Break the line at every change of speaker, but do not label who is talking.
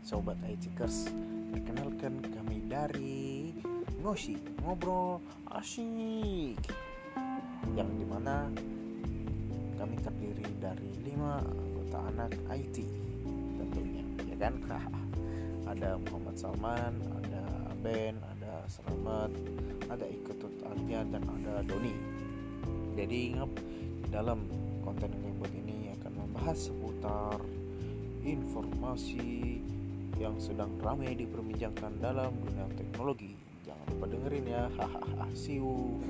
Sobat ITkers Perkenalkan kami dari Ngoshi Ngobrol Asyik Yang di mana kami terdiri dari lima anggota anak IT tentunya ya kan? Ada Muhammad Salman ada Ben ada Selamat ada Iketut Arya dan ada Doni. Jadi ingat dalam konten yang buat ini akan membahas seputar informasi yang sedang ramai diperbincangkan dalam dunia teknologi. Jangan lupa dengerin ya. Hahaha. See you.